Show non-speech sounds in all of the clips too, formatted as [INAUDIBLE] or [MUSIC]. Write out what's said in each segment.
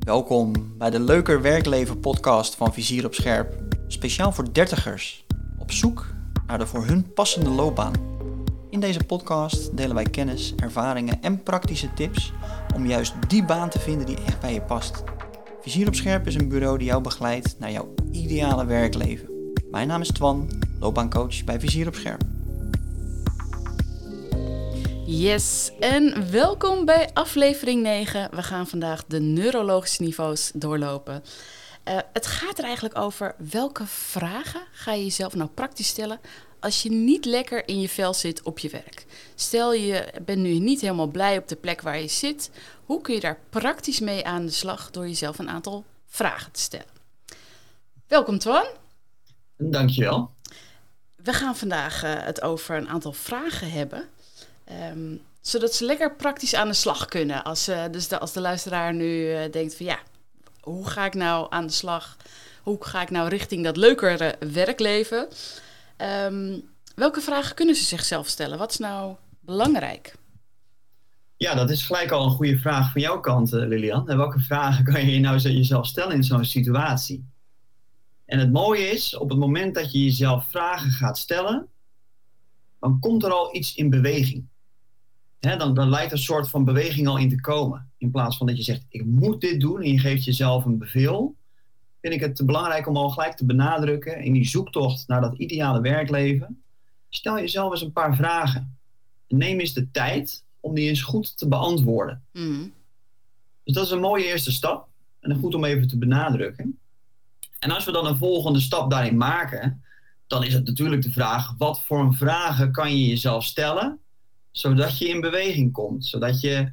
Welkom bij de Leuker Werkleven podcast van Vizier op Scherp. Speciaal voor dertigers. Op zoek naar de voor hun passende loopbaan. In deze podcast delen wij kennis, ervaringen en praktische tips om juist die baan te vinden die echt bij je past. Vizier op Scherp is een bureau die jou begeleidt naar jouw ideale werkleven. Mijn naam is Twan, loopbaancoach bij Vizier op Scherp. Yes, en welkom bij aflevering 9. We gaan vandaag de neurologische niveaus doorlopen. Uh, het gaat er eigenlijk over welke vragen ga je jezelf nou praktisch stellen als je niet lekker in je vel zit op je werk. Stel je bent nu niet helemaal blij op de plek waar je zit. Hoe kun je daar praktisch mee aan de slag door jezelf een aantal vragen te stellen? Welkom Twan. Dankjewel. We gaan vandaag uh, het over een aantal vragen hebben. Um, zodat ze lekker praktisch aan de slag kunnen. Als, uh, dus als de luisteraar nu uh, denkt van ja, hoe ga ik nou aan de slag? Hoe ga ik nou richting dat leukere werkleven? Um, welke vragen kunnen ze zichzelf stellen? Wat is nou belangrijk? Ja, dat is gelijk al een goede vraag van jouw kant, uh, Lilian. En welke vragen kan je nou jezelf stellen in zo'n situatie? En het mooie is, op het moment dat je jezelf vragen gaat stellen, dan komt er al iets in beweging hè, dan, dan lijkt een soort van beweging al in te komen. In plaats van dat je zegt, ik moet dit doen en je geeft jezelf een bevel, vind ik het belangrijk om al gelijk te benadrukken in die zoektocht naar dat ideale werkleven. Stel jezelf eens een paar vragen. En neem eens de tijd om die eens goed te beantwoorden. Mm. Dus dat is een mooie eerste stap. En goed om even te benadrukken. En als we dan een volgende stap daarin maken, dan is het natuurlijk de vraag: wat voor vragen kan je jezelf stellen zodat je in beweging komt. Zodat je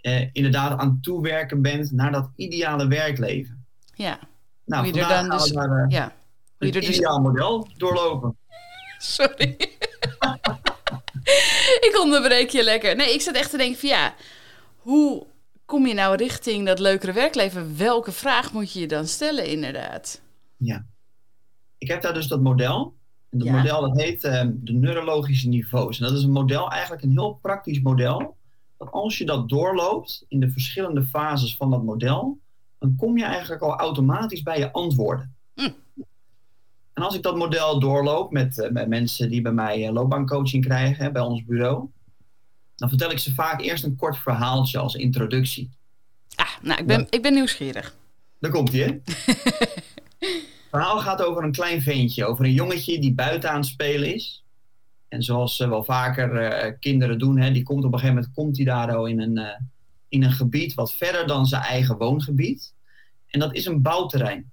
eh, inderdaad aan het toewerken bent naar dat ideale werkleven. Ja. Nou, Hoe je er dan dus, uh, ja. Hoe je er dus... ideaal model doorlopen. Sorry. [LAUGHS] ik onderbreek je lekker. Nee, ik zat echt te denken van ja, hoe kom je nou richting dat leukere werkleven? Welke vraag moet je je dan stellen inderdaad? Ja. Ik heb daar dus dat model. Dat model dat heet uh, de neurologische niveaus. En dat is een model, eigenlijk een heel praktisch model. Dat als je dat doorloopt in de verschillende fases van dat model, dan kom je eigenlijk al automatisch bij je antwoorden. Hm. En als ik dat model doorloop met, uh, met mensen die bij mij uh, loopbaancoaching krijgen, hè, bij ons bureau, dan vertel ik ze vaak eerst een kort verhaaltje als introductie. Ah, nou, ik ben, ik ben nieuwsgierig. Daar komt hij, hè? [LAUGHS] Verhaal gaat over een klein ventje, over een jongetje die buiten aan het spelen is. En zoals uh, wel vaker uh, kinderen doen, hè, die komt op een gegeven moment komt hij daar in een, uh, in een gebied wat verder dan zijn eigen woongebied. En dat is een bouwterrein.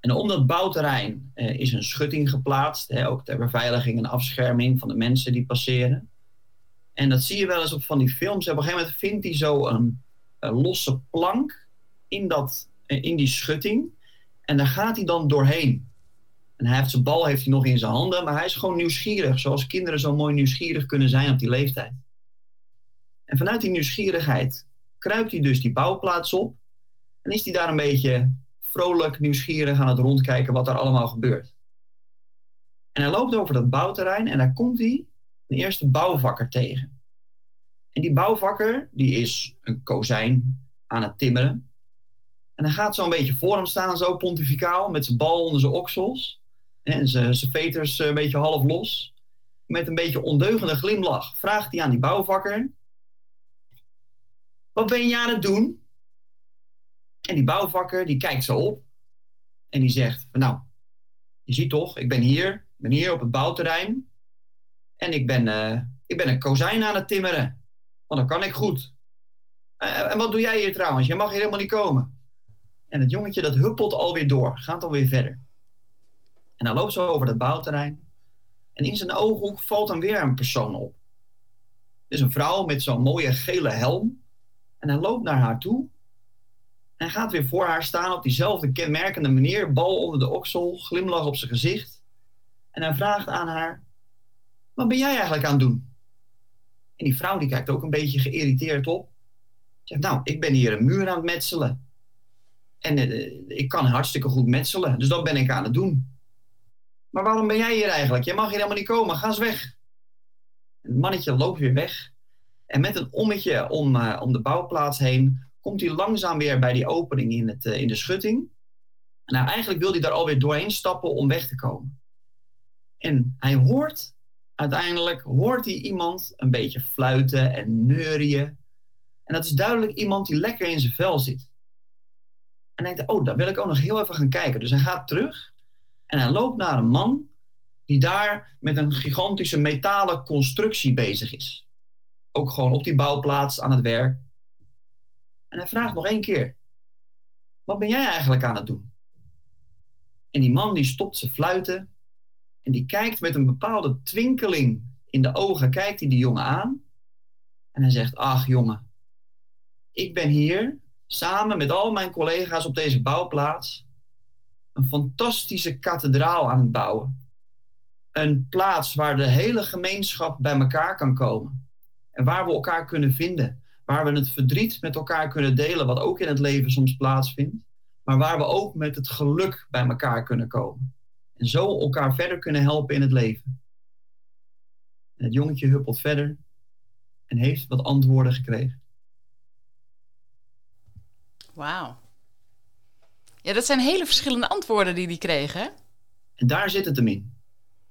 En om dat bouwterrein is een schutting geplaatst, hè, ook ter beveiliging en afscherming van de mensen die passeren. En dat zie je wel eens op van die films. Op een gegeven moment vindt hij zo een, een losse plank in, dat, in die schutting. En daar gaat hij dan doorheen. En hij heeft zijn bal heeft hij nog in zijn handen, maar hij is gewoon nieuwsgierig. Zoals kinderen zo mooi nieuwsgierig kunnen zijn op die leeftijd. En vanuit die nieuwsgierigheid kruipt hij dus die bouwplaats op. En is hij daar een beetje vrolijk, nieuwsgierig aan het rondkijken wat er allemaal gebeurt. En hij loopt over dat bouwterrein en daar komt hij een eerste bouwvakker tegen. En die bouwvakker die is een kozijn aan het timmeren. En hij gaat zo een beetje voor hem staan, zo pontificaal, met zijn bal onder zijn oksels. En zijn, veters een beetje half los. Met een beetje ondeugende glimlach vraagt hij aan die bouwvakker: Wat ben je aan het doen? En die bouwvakker die kijkt zo op en die zegt: Nou, je ziet toch, ik ben hier, ik ben hier op het bouwterrein. En ik ben, uh, ik ben een kozijn aan het timmeren. Want dat kan ik goed. Uh, en wat doe jij hier trouwens? Je mag hier helemaal niet komen. En het jongetje dat huppelt alweer door, gaat alweer verder. En hij loopt zo over het bouwterrein. En in zijn ooghoek valt dan weer een persoon op. Het is een vrouw met zo'n mooie gele helm. En hij loopt naar haar toe. En gaat weer voor haar staan op diezelfde kenmerkende manier. Bal onder de oksel, glimlach op zijn gezicht. En hij vraagt aan haar: Wat ben jij eigenlijk aan het doen? En die vrouw die kijkt ook een beetje geïrriteerd op. Zegt: Nou, ik ben hier een muur aan het metselen. En uh, ik kan hartstikke goed metselen, dus dat ben ik aan het doen. Maar waarom ben jij hier eigenlijk? Jij mag hier helemaal niet komen, ga eens weg. En het mannetje loopt weer weg. En met een ommetje om, uh, om de bouwplaats heen komt hij langzaam weer bij die opening in, het, in de schutting. Nou, eigenlijk wil hij daar alweer doorheen stappen om weg te komen. En hij hoort, uiteindelijk hoort hij iemand een beetje fluiten en neurien. En dat is duidelijk iemand die lekker in zijn vel zit. En hij denkt, oh, daar wil ik ook nog heel even gaan kijken. Dus hij gaat terug en hij loopt naar een man die daar met een gigantische metalen constructie bezig is. Ook gewoon op die bouwplaats aan het werk. En hij vraagt nog één keer, wat ben jij eigenlijk aan het doen? En die man die stopt zijn fluiten en die kijkt met een bepaalde twinkeling in de ogen, kijkt hij die jongen aan. En hij zegt, ach jongen, ik ben hier samen met al mijn collega's op deze bouwplaats een fantastische kathedraal aan het bouwen. Een plaats waar de hele gemeenschap bij elkaar kan komen. En waar we elkaar kunnen vinden. Waar we het verdriet met elkaar kunnen delen, wat ook in het leven soms plaatsvindt. Maar waar we ook met het geluk bij elkaar kunnen komen. En zo elkaar verder kunnen helpen in het leven. En het jongetje huppelt verder en heeft wat antwoorden gekregen. Wauw. Ja, dat zijn hele verschillende antwoorden die die kregen. Hè? En daar zit het hem in.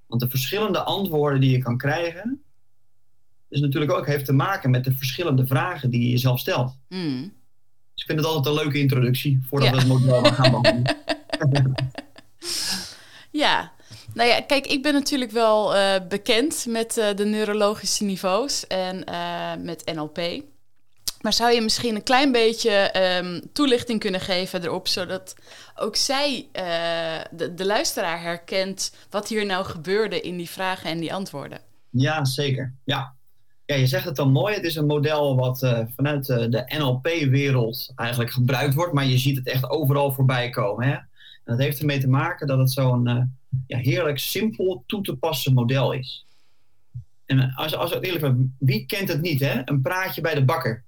Want de verschillende antwoorden die je kan krijgen, is natuurlijk ook heeft te maken met de verschillende vragen die je jezelf stelt. Hmm. Dus ik vind het altijd een leuke introductie voordat we het model gaan behandelen. [LAUGHS] ja, nou ja, kijk, ik ben natuurlijk wel uh, bekend met uh, de neurologische niveaus en uh, met NLP. Maar zou je misschien een klein beetje um, toelichting kunnen geven erop, zodat ook zij, de, de luisteraar, herkent wat hier nou gebeurde in die vragen en die antwoorden? Ja, zeker. Ja, ja, je zegt het dan mooi. Het is een model wat uh, vanuit de NLP-wereld eigenlijk gebruikt wordt, maar je ziet het echt overal voorbij komen. Hè? En dat heeft ermee te maken dat het zo'n ja, heerlijk simpel toe te passen model is. En als, als eerlijk wie kent het niet, hè? Een praatje bij de bakker.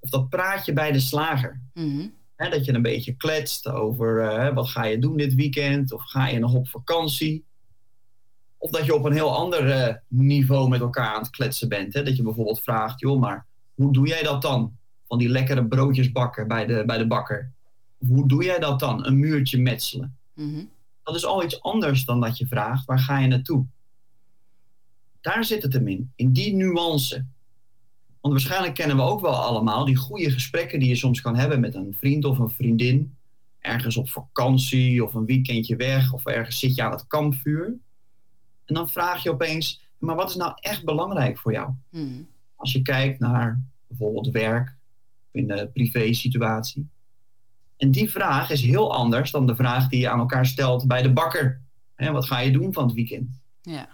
Of dat praatje bij de slager. Mm -hmm. hè, dat je een beetje kletst over uh, wat ga je doen dit weekend, of ga je nog op vakantie. Of dat je op een heel ander uh, niveau met elkaar aan het kletsen bent. Hè? Dat je bijvoorbeeld vraagt, joh, maar hoe doe jij dat dan? Van die lekkere broodjes bakken bij de, bij de bakker. Of hoe doe jij dat dan? Een muurtje metselen. Mm -hmm. Dat is al iets anders dan dat je vraagt, waar ga je naartoe? Daar zit het hem in, in die nuance. Want waarschijnlijk kennen we ook wel allemaal die goede gesprekken die je soms kan hebben met een vriend of een vriendin. Ergens op vakantie of een weekendje weg of ergens zit je aan het kampvuur. En dan vraag je opeens, maar wat is nou echt belangrijk voor jou? Hmm. Als je kijkt naar bijvoorbeeld werk, in de privé situatie. En die vraag is heel anders dan de vraag die je aan elkaar stelt bij de bakker. Wat ga je doen van het weekend? Ja.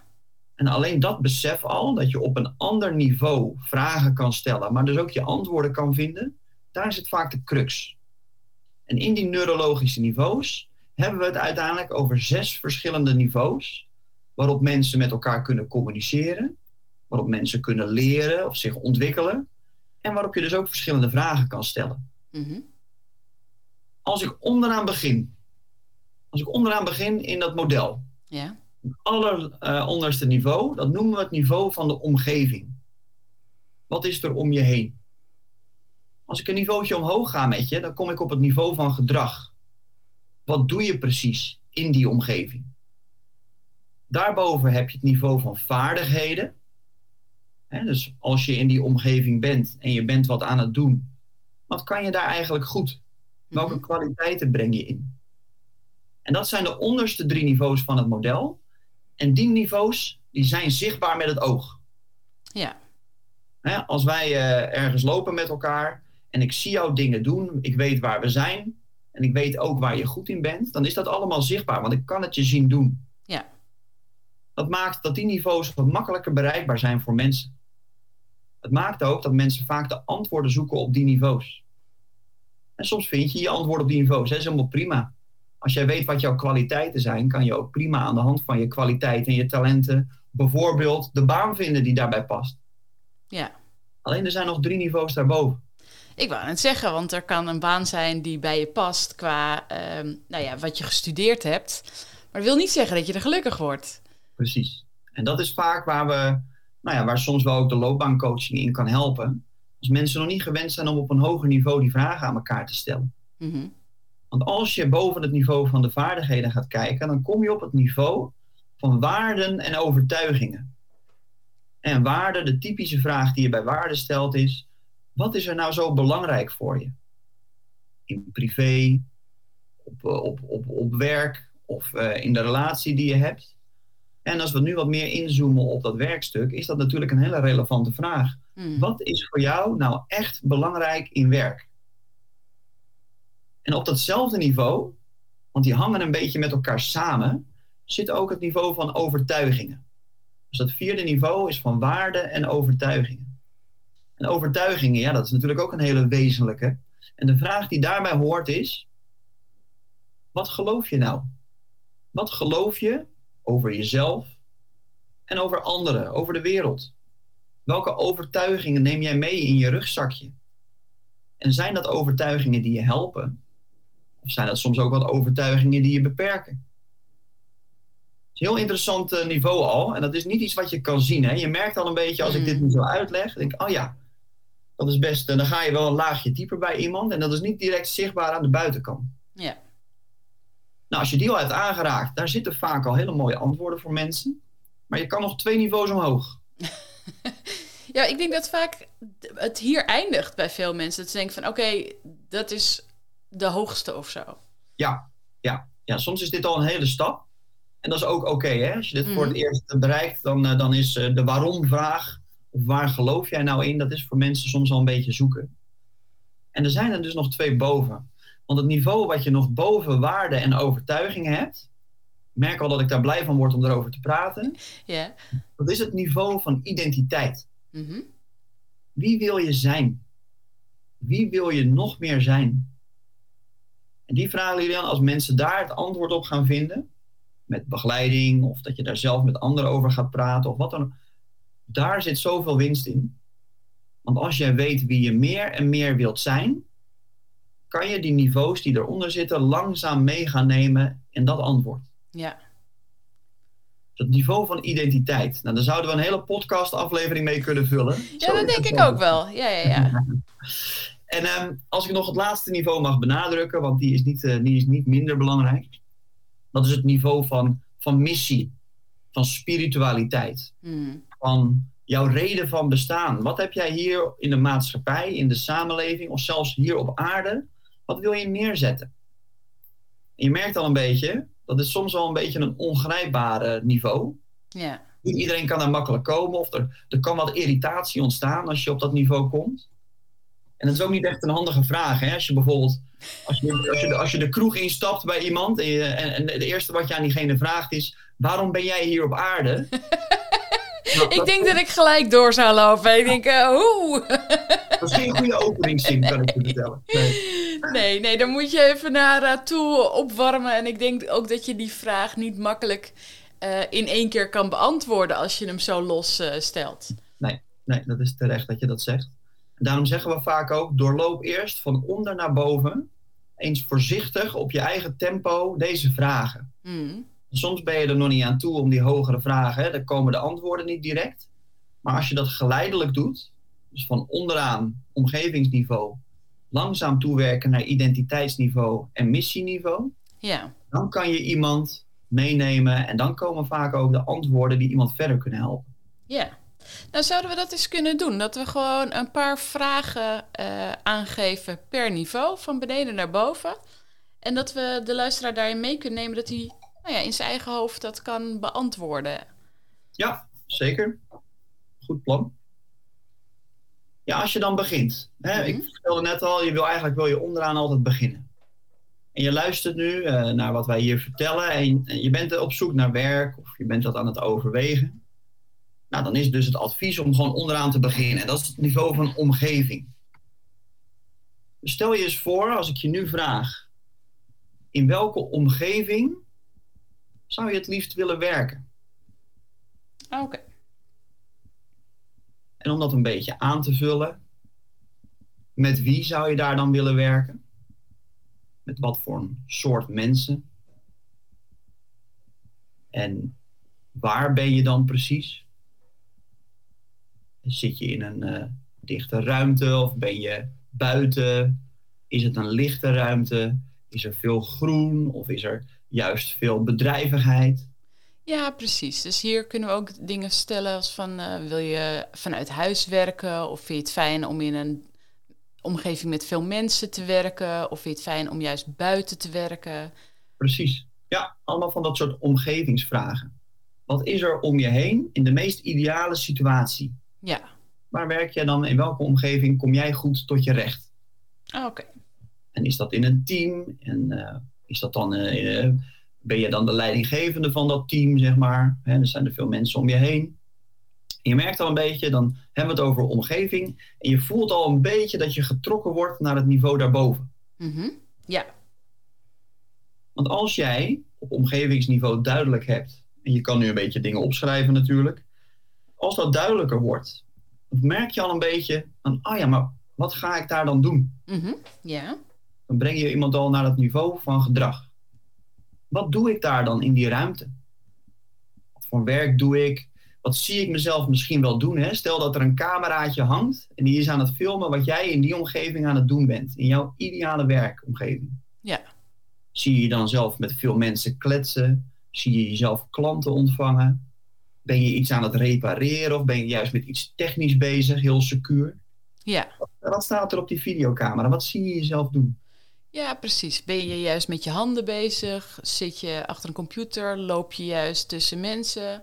En alleen dat besef al, dat je op een ander niveau vragen kan stellen, maar dus ook je antwoorden kan vinden, daar zit vaak de crux. En in die neurologische niveaus hebben we het uiteindelijk over zes verschillende niveaus waarop mensen met elkaar kunnen communiceren, waarop mensen kunnen leren of zich ontwikkelen en waarop je dus ook verschillende vragen kan stellen. Mm -hmm. Als ik onderaan begin, als ik onderaan begin in dat model, ja. Het alleronderste uh, niveau, dat noemen we het niveau van de omgeving. Wat is er om je heen? Als ik een niveautje omhoog ga met je, dan kom ik op het niveau van gedrag. Wat doe je precies in die omgeving? Daarboven heb je het niveau van vaardigheden. He, dus als je in die omgeving bent en je bent wat aan het doen, wat kan je daar eigenlijk goed? Welke kwaliteiten breng je in? En dat zijn de onderste drie niveaus van het model. En die niveaus die zijn zichtbaar met het oog. Ja. He, als wij uh, ergens lopen met elkaar en ik zie jou dingen doen, ik weet waar we zijn en ik weet ook waar je goed in bent, dan is dat allemaal zichtbaar, want ik kan het je zien doen. Ja. Dat maakt dat die niveaus wat makkelijker bereikbaar zijn voor mensen. Het maakt ook dat mensen vaak de antwoorden zoeken op die niveaus. En soms vind je je antwoord op die niveaus. Dat is helemaal prima. Als jij weet wat jouw kwaliteiten zijn, kan je ook prima aan de hand van je kwaliteiten en je talenten bijvoorbeeld de baan vinden die daarbij past. Ja. Alleen er zijn nog drie niveaus daarboven. Ik wou het zeggen, want er kan een baan zijn die bij je past qua um, nou ja, wat je gestudeerd hebt. Maar dat wil niet zeggen dat je er gelukkig wordt. Precies. En dat is vaak waar we, nou ja, waar soms wel ook de loopbaancoaching in kan helpen. Als mensen nog niet gewend zijn om op een hoger niveau die vragen aan elkaar te stellen. Mhm. Want als je boven het niveau van de vaardigheden gaat kijken, dan kom je op het niveau van waarden en overtuigingen. En waarde, de typische vraag die je bij waarde stelt is: wat is er nou zo belangrijk voor je? In privé, op, eh, op, op, op werk of uh, in de relatie die je hebt. En als we nu wat meer inzoomen op dat werkstuk, is dat natuurlijk een hele relevante vraag. Mhm. Wat is voor jou nou echt belangrijk in werk? En op datzelfde niveau, want die hangen een beetje met elkaar samen, zit ook het niveau van overtuigingen. Dus dat vierde niveau is van waarden en overtuigingen. En overtuigingen, ja, dat is natuurlijk ook een hele wezenlijke. En de vraag die daarbij hoort is: wat geloof je nou? Wat geloof je over jezelf en over anderen, over de wereld? Welke overtuigingen neem jij mee in je rugzakje? En zijn dat overtuigingen die je helpen? Of zijn dat soms ook wat overtuigingen die je beperken? Het is een heel interessant eh, niveau al. En dat is niet iets wat je kan zien. Hè? Je merkt al een beetje als ik dit nu zo uitleg. denk oh ja, dat is best. En dan ga je wel een laagje dieper bij iemand. En dat is niet direct zichtbaar aan de buitenkant. Ja. Nou, als je die al hebt aangeraakt, daar zitten vaak al hele mooie antwoorden voor mensen. Maar je kan nog twee niveaus omhoog. [LAUGHS] Ja, ik denk dat vaak het hier eindigt bij veel mensen. Dat ze denken van, oké, dat is de hoogste of zo. Ja, ja, ja, soms is dit al een hele stap. En dat is ook oké. hè? Als je dit voor het Mhm. eerst bereikt, dan, eh, dan is eh, de waarom-vraag, of waar geloof jij nou in, dat is voor mensen soms al een beetje zoeken. En er zijn er dus nog twee boven. Want het niveau wat je nog boven waarden en overtuigingen hebt, ik merk al dat ik daar blij van word om erover te praten, Ja. dat is het niveau van identiteit. Mhm. Wie wil je zijn? Wie wil je nog meer zijn? En die vragen jullie dan, als mensen daar het antwoord op gaan vinden, met begeleiding of dat je daar zelf met anderen over gaat praten of wat dan ook, daar zit zoveel winst in. Want als jij weet wie je meer en meer wilt zijn, kan je die niveaus die eronder zitten langzaam mee gaan nemen in dat antwoord. Ja. Het niveau van identiteit. Nou, daar zouden we een hele podcastaflevering mee kunnen vullen. Ja, Zo dat denk ik ook wel. Ja, ja, ja. [LAUGHS] En ehm, als ik nog het laatste niveau mag benadrukken, want die is niet, eh, die is niet minder belangrijk. Dat is het niveau van, van missie, van spiritualiteit, Mhm. van jouw reden van bestaan. Wat heb jij hier in de maatschappij, in de samenleving of zelfs hier op aarde? Wat wil je neerzetten? En je merkt al een beetje, dat is soms wel een beetje een ongrijpbare niveau. Niet iedereen kan daar makkelijk komen. Of er, er kan wat irritatie ontstaan als je op dat niveau komt. En dat is ook niet echt een handige vraag. Hè? Als je bijvoorbeeld als je, als je, de, als je de kroeg instapt bij iemand en, je, en, en de eerste wat je aan diegene vraagt is: waarom ben jij hier op aarde? [LAUGHS] Nou, Ik denk dat ik gelijk door zou lopen. Ik denk, eh, hoe? [LAUGHS] Dat is geen goede openingszin, kan ik je vertellen. Nee. Nee, nee, dan moet je even naar eh, toe opwarmen. En ik denk ook dat je die vraag niet makkelijk eh, in één keer kan beantwoorden als je hem zo los stelt. nee, dat is terecht dat je dat zegt. Daarom zeggen we vaak ook: doorloop eerst van onder naar boven. Eens voorzichtig op je eigen tempo deze vragen. Hmm. Soms ben je er nog niet aan toe om die hogere vragen. Hè? Dan komen de antwoorden niet direct. Maar als je dat geleidelijk doet, dus van onderaan omgevingsniveau, langzaam toewerken naar identiteitsniveau en missieniveau, dan kan je iemand meenemen en dan komen vaak ook de antwoorden die iemand verder kunnen helpen. ja. Nou, zouden we dat eens kunnen doen? Dat we gewoon een paar vragen eh, aangeven per niveau, van beneden naar boven. En dat we de luisteraar daarin mee kunnen nemen dat hij nou ja, in zijn eigen hoofd dat kan beantwoorden. Ja, zeker. Goed plan. Ja, als je dan begint. Hè, Mhm. Ik vertelde net al, je wil eigenlijk wil je onderaan altijd beginnen. En je luistert nu eh, naar wat wij hier vertellen en, en je bent op zoek naar werk of je bent dat aan het overwegen. Nou, dan is dus het advies om gewoon onderaan te beginnen. En dat is het niveau van omgeving. Dus stel je eens voor, als ik je nu vraag, in welke omgeving zou je het liefst willen werken? Ah, Oké. En om dat een beetje aan te vullen, met wie zou je daar dan willen werken? Met wat voor een soort mensen? En waar ben je dan precies? Zit je in een, eh, dichte ruimte of ben je buiten? Is het een lichte ruimte? Is er veel groen of is er juist veel bedrijvigheid? Ja, precies. Dus hier kunnen we ook dingen stellen als van uh, wil je vanuit huis werken of vind je het fijn om in een omgeving met veel mensen te werken of vind je het fijn om juist buiten te werken? Precies. Ja, allemaal van dat soort omgevingsvragen. Wat is er om je heen in de meest ideale situatie? Ja. Waar werk jij dan? In welke omgeving kom jij goed tot je recht? Ah, oké. En is dat in een team? En uh, is dat dan, uh, ben je dan de leidinggevende van dat team, zeg maar? Hè, er zijn er veel mensen om je heen. En je merkt al een beetje, dan hebben we het over omgeving. En je voelt al een beetje dat je getrokken wordt naar het niveau daarboven. Mm Ja. Want als jij op omgevingsniveau duidelijk hebt, en je kan nu een beetje dingen opschrijven natuurlijk. Als dat duidelijker wordt, merk je al een beetje van, oh ja, maar wat ga ik daar dan doen? Mm Ja. Dan breng je iemand al naar het niveau van gedrag. Wat doe ik daar dan in die ruimte? Wat voor werk doe ik? Wat zie ik mezelf misschien wel doen? Hè? Stel dat er een cameraatje hangt en die is aan het filmen wat jij in die omgeving aan het doen bent. In jouw ideale werkomgeving. Ja. Zie je dan zelf met veel mensen kletsen? Zie je jezelf klanten ontvangen? Ben je iets aan het repareren of ben je juist met iets technisch bezig, heel secuur? Ja. Wat staat er op die videocamera? Wat zie je jezelf doen? Ja, precies. Ben je juist met je handen bezig? Zit je achter een computer? Loop je juist tussen mensen?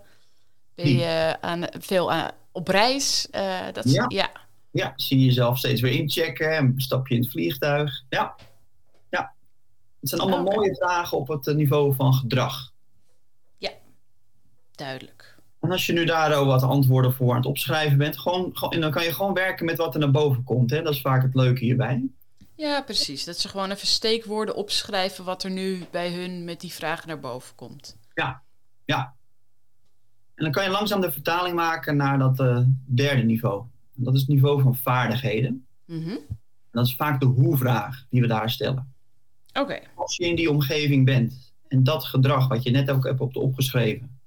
Ben je aan, veel aan, op reis? Uh, dat ja. ja. Ja, zie je jezelf steeds weer inchecken en stap je in het vliegtuig? Ja. ja. Het zijn allemaal mooie vragen op het niveau van gedrag. Duidelijk. En als je nu daar ook wat antwoorden voor aan het opschrijven bent, gewoon, dan kan je gewoon werken met wat er naar boven komt. Hè? Dat is vaak het leuke hierbij. Ja, precies. Dat ze gewoon even steekwoorden opschrijven wat er nu bij hun met die vragen naar boven komt. En dan kan je langzaam de vertaling maken naar dat eh, derde niveau. Dat is het niveau van vaardigheden. Mhm. En dat is vaak de hoe-vraag die we daar stellen. Oké. Als je in die omgeving bent en dat gedrag wat je net ook hebt op- opgeschreven,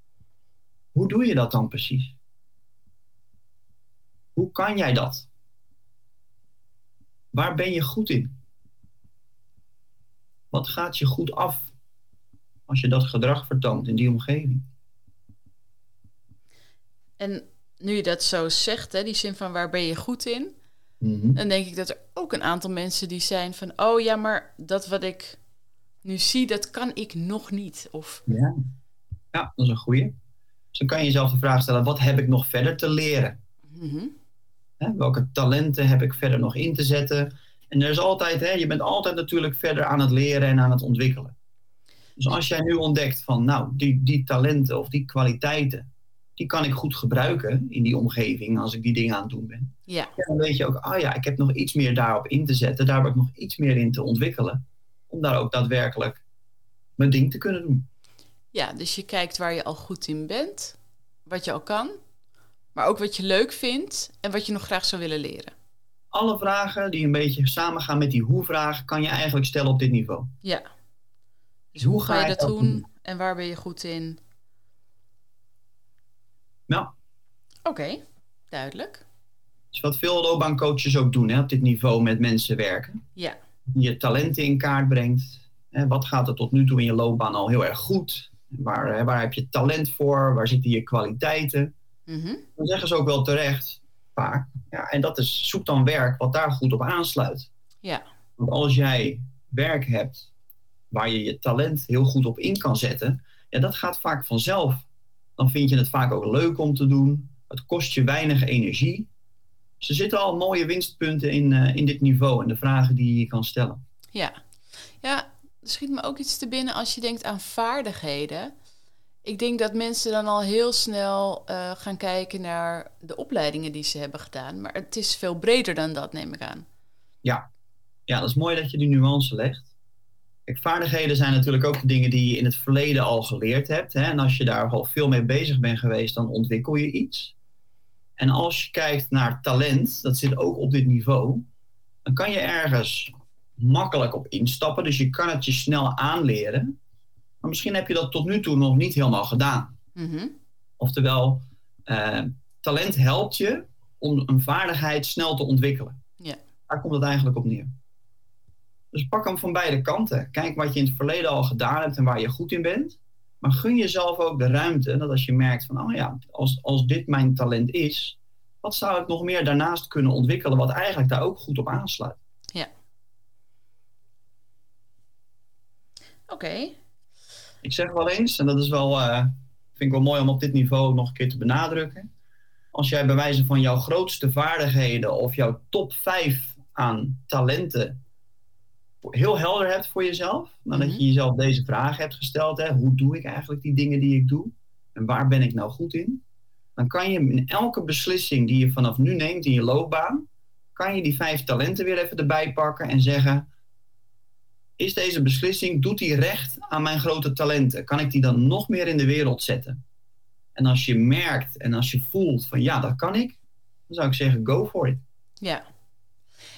hoe doe je dat dan precies? Hoe kan jij dat? Waar ben je goed in? Wat gaat je goed af als je dat gedrag vertoont in die omgeving? En nu je dat zo zegt, hè, die zin van waar ben je goed in, Mhm. dan denk ik dat er ook een aantal mensen die zijn van, oh ja, maar dat wat ik nu zie, dat kan ik nog niet. Of Ja. ja, dat is een goeie. Dan kan je jezelf de vraag stellen, wat heb ik nog verder te leren? Mhm. Hè, welke talenten heb ik verder nog in te zetten? En er is altijd, hè, je bent altijd natuurlijk verder aan het leren en aan het ontwikkelen. Dus als jij nu ontdekt van, nou, die, die talenten of die kwaliteiten, die kan ik goed gebruiken in die omgeving als ik die dingen aan het doen ben. ja, Ja, dan weet je ook, ah ja, ik heb nog iets meer daarop in te zetten, daar heb ik nog iets meer in te ontwikkelen. Om daar ook daadwerkelijk mijn ding te kunnen doen. Ja, dus je kijkt waar je al goed in bent, wat je al kan, maar ook wat je leuk vindt en wat je nog graag zou willen leren. Alle vragen die een beetje samengaan met die hoe-vraag, kan je eigenlijk stellen op dit niveau. Ja. Dus hoe ga je dat doen doen? en waar ben je goed in? Nou, Oké, duidelijk. is wat veel loopbaancoaches ook doen hè, op dit niveau met mensen werken. Ja, Je talenten in kaart brengt. Hè, wat gaat er tot nu toe in je loopbaan al heel erg goed? Waar, hè, waar heb je talent voor? Waar zitten je kwaliteiten? Mhm. Dan zeggen ze ook wel terecht, vaak. Ja, en dat is, zoek dan werk wat daar goed op aansluit. ja, Want als jij werk hebt waar je je talent heel goed op in kan zetten, ja, dat gaat vaak vanzelf. Dan vind je het vaak ook leuk om te doen. Het kost je weinig energie. Dus er zitten al mooie winstpunten in, eh, in dit niveau en de vragen die je kan stellen. ja. Ja, schiet me ook iets te binnen als je denkt aan vaardigheden. Ik denk dat mensen dan al heel snel eh, gaan kijken naar de opleidingen die ze hebben gedaan. Maar het is veel breder dan dat, neem ik aan. Ja, dat is mooi dat je die nuance legt. Vaardigheden zijn natuurlijk ook dingen die je in het verleden al geleerd hebt. Hè? En als je daar al veel mee bezig bent geweest, dan ontwikkel je iets. En als je kijkt naar talent, dat zit ook op dit niveau, dan kan je ergens makkelijk op instappen. Dus je kan het je snel aanleren. Maar misschien heb je dat tot nu toe nog niet helemaal gedaan. Mhm. Oftewel, eh, talent helpt je om een vaardigheid snel te ontwikkelen. Daar komt het eigenlijk op neer. Dus pak hem van beide kanten. Kijk wat je in het verleden al gedaan hebt en waar je goed in bent. Maar gun jezelf ook de ruimte dat als je merkt van, oh ja, als, als dit mijn talent is, wat zou ik nog meer daarnaast kunnen ontwikkelen wat eigenlijk daar ook goed op aansluit. Oké. Ik zeg wel eens, en dat is wel, uh, vind ik wel mooi om op dit niveau nog een keer te benadrukken. Als jij bij wijze van jouw grootste vaardigheden of jouw top 5 aan talenten heel helder hebt voor jezelf, nadat je jezelf deze vraag hebt gesteld, hè, hoe doe ik eigenlijk die dingen die ik doe en waar ben ik nou goed in, dan kan je in elke beslissing die je vanaf nu neemt in je loopbaan, kan je die vijf talenten weer even erbij pakken en zeggen, is deze beslissing, doet die recht aan mijn grote talenten? Kan ik die dan nog meer in de wereld zetten? En als je merkt en als je voelt van ja, dat kan ik, dan zou ik zeggen, go for it. Ja,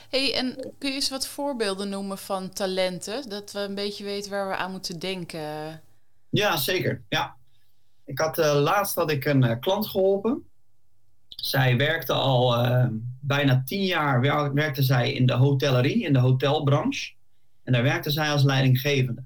Hey, en kun je eens wat voorbeelden noemen van talenten? Dat we een beetje weten waar we aan moeten denken. Ja, zeker. Ja. Ik had uh, laatst had ik een uh, klant geholpen. Zij werkte al uh, bijna tien jaar werkte zij in de hotellerie, in de hotelbranche. En daar werkte zij als leidinggevende.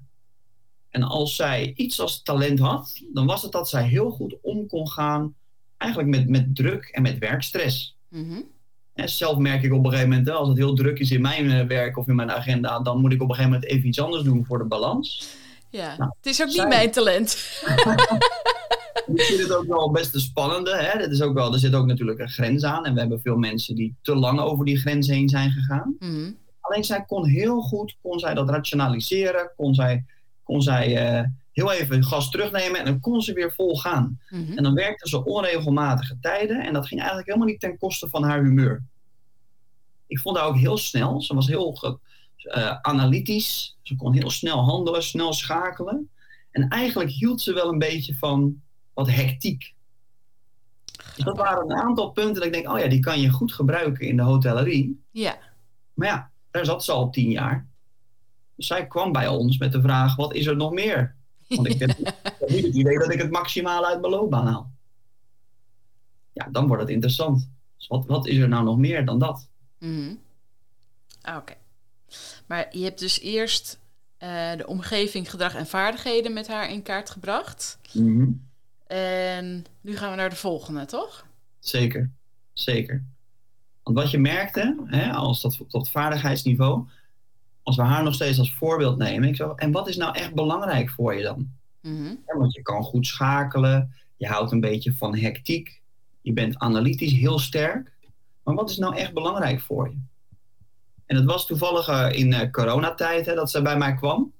En als zij iets als talent had, dan was het dat zij heel goed om kon gaan eigenlijk met, met druk en met werkstress. Mm en zelf merk ik op een gegeven moment, als het heel druk is in mijn eh, werk of in mijn agenda, dan moet ik op een gegeven moment even iets anders doen voor de balans. Ja, nou, het is ook niet mijn talent. [LAUGHS] ik vind het ook wel best een spannende. Hè? Dat is ook wel, er zit ook natuurlijk een grens aan. En we hebben veel mensen die te lang over die grens heen zijn gegaan. Mhm. Alleen zij kon heel goed, kon zij dat rationaliseren, kon zij, kon zij uh, heel even gas terugnemen en dan kon ze weer vol gaan. Mhm. En dan werkte ze onregelmatige tijden en dat ging eigenlijk helemaal niet ten koste van haar humeur. Ik vond haar ook heel snel. Ze was heel uh, analytisch. Ze kon heel snel handelen, snel schakelen. En eigenlijk hield ze wel een beetje van wat hectiek. Dus dat waren een aantal punten dat ik denk, oh ja, die kan je goed gebruiken in de hotellerie. Ja. Maar ja, daar zat ze al tien jaar. Dus zij kwam bij ons met de vraag, wat is er nog meer? Want ik heb [LAUGHS] niet het idee dat ik het maximaal uit mijn loopbaan haal. Ja, dan wordt het interessant. Dus wat, wat is er nou nog meer dan dat? Mm Oké. Maar je hebt dus eerst uh, de omgeving, gedrag en vaardigheden met haar in kaart gebracht. Mhm. En nu gaan we naar de volgende, toch? Zeker, zeker. Want wat je merkte, hè, als dat op het vaardigheidsniveau, als we haar nog steeds als voorbeeld nemen, ik zo, en wat is nou echt belangrijk voor je dan? Mm want je kan goed schakelen, je houdt een beetje van hectiek, je bent analytisch heel sterk. Maar wat is nou echt belangrijk voor je? En het was toevallig uh, in uh, coronatijd hè, dat ze bij mij kwam.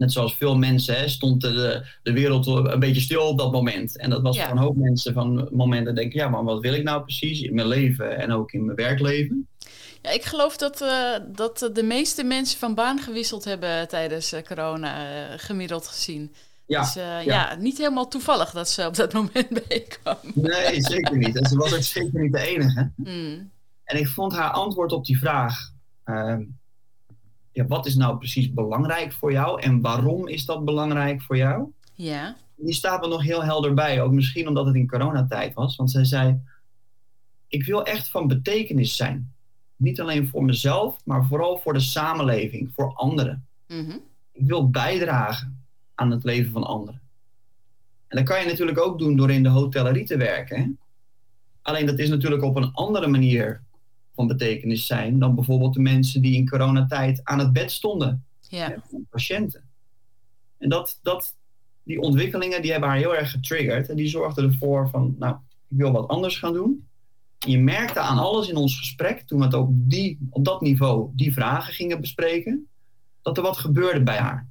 Net zoals veel mensen hè, stond de, de wereld een beetje stil op dat moment. En dat was voor een hoop mensen van momenten denken, ja, maar wat wil ik nou precies in mijn leven en ook in mijn werkleven? Ja, ik geloof dat, uh, dat de meeste mensen van baan gewisseld hebben tijdens corona, gemiddeld gezien. Ja, dus ja. ja. niet helemaal toevallig dat ze op dat [LAUGHS] moment bij kwam. Nee, zeker niet. En ze was ook zeker niet de enige. Mm. En ik vond haar antwoord op die vraag: uh, ja, wat is nou precies belangrijk voor jou en waarom is dat belangrijk voor jou? Ja. Die staat me nog heel helder bij, ook misschien omdat het in coronatijd was. Want zij zei: Ik wil echt van betekenis zijn. Niet alleen voor mezelf, maar vooral voor de samenleving, voor anderen. Mm Ik wil bijdragen aan het leven van anderen. En dat kan je natuurlijk ook doen door in de hotellerie te werken. Hè? Alleen dat is natuurlijk op een andere manier van betekenis zijn dan bijvoorbeeld de mensen die in coronatijd aan het bed stonden. Ja. Patiënten. En dat, dat, die ontwikkelingen die hebben haar heel erg getriggerd. En die zorgden ervoor van, nou, ik wil wat anders gaan doen. En je merkte aan alles in ons gesprek, toen we het op, die, op dat niveau die vragen gingen bespreken, dat er wat gebeurde bij haar.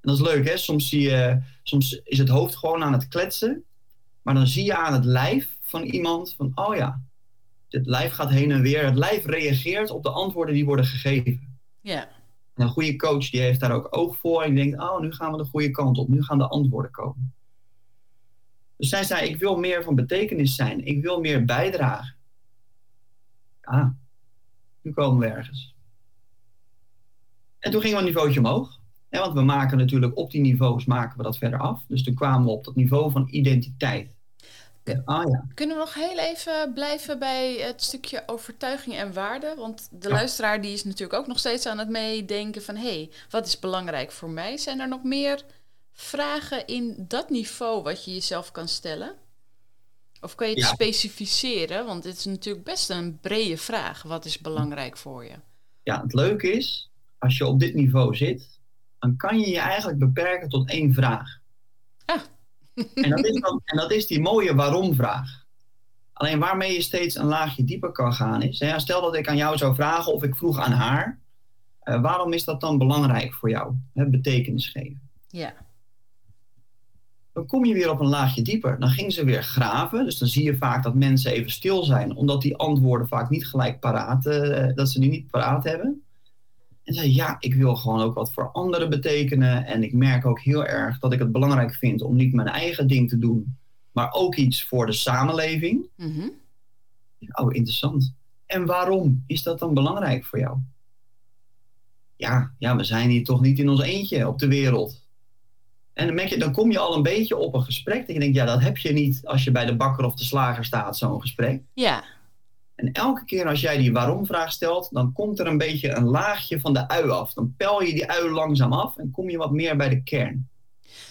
En dat is leuk, hè? Soms, zie je, soms is het hoofd gewoon aan het kletsen. Maar dan zie je aan het lijf van iemand van, oh ja, dit lijf gaat heen en weer. Het lijf reageert op de antwoorden die worden gegeven. Ja. En een goede coach die heeft daar ook oog voor en denkt, oh, nu gaan we de goede kant op. Nu gaan de antwoorden komen. Dus zij zei, ik wil meer van betekenis zijn. Ik wil meer bijdragen. Ah, nu komen we ergens. En toen gingen we een niveautje omhoog want we maken natuurlijk op die niveaus maken we dat verder af. Dus toen kwamen we op dat niveau van identiteit. Ah ja. Kunnen we nog heel even blijven bij het stukje overtuiging en waarde? Want de luisteraar die is natuurlijk ook nog steeds aan het meedenken van... hé, hey, wat is belangrijk voor mij? Zijn er nog meer vragen in dat niveau wat je jezelf kan stellen? Of kan je het specificeren? Want het is natuurlijk best een brede vraag. Wat is belangrijk voor je? Ja, het leuke is, als je op dit niveau zit, dan kan je je eigenlijk beperken tot één vraag. Ah. En dat is, dan, en dat is die mooie waarom-vraag. Alleen waarmee je steeds een laagje dieper kan gaan is, hè, stel dat ik aan jou zou vragen of ik vroeg aan haar, uh, waarom is dat dan belangrijk voor jou? Hè, betekenis geven. Ja. Dan kom je weer op een laagje dieper. Dan ging ze weer graven. Dus dan zie je vaak dat mensen even stil zijn, omdat die antwoorden vaak niet gelijk paraat, uh, dat ze die niet paraat hebben. En zei, ja, ik wil gewoon ook wat voor anderen betekenen. En ik merk ook heel erg dat ik het belangrijk vind om niet mijn eigen ding te doen, maar ook iets voor de samenleving. Mm Oh, interessant. En waarom is dat dan belangrijk voor jou? Ja, ja, we zijn hier toch niet in ons eentje op de wereld. En dan, merk je, dan kom je al een beetje op een gesprek. Dat je denkt, ja, dat heb je niet als je bij de bakker of de slager staat, zo'n gesprek. Ja. En elke keer als jij die waarom-vraag stelt, dan komt er een beetje een laagje van de ui af. Dan pel je die ui langzaam af en kom je wat meer bij de kern.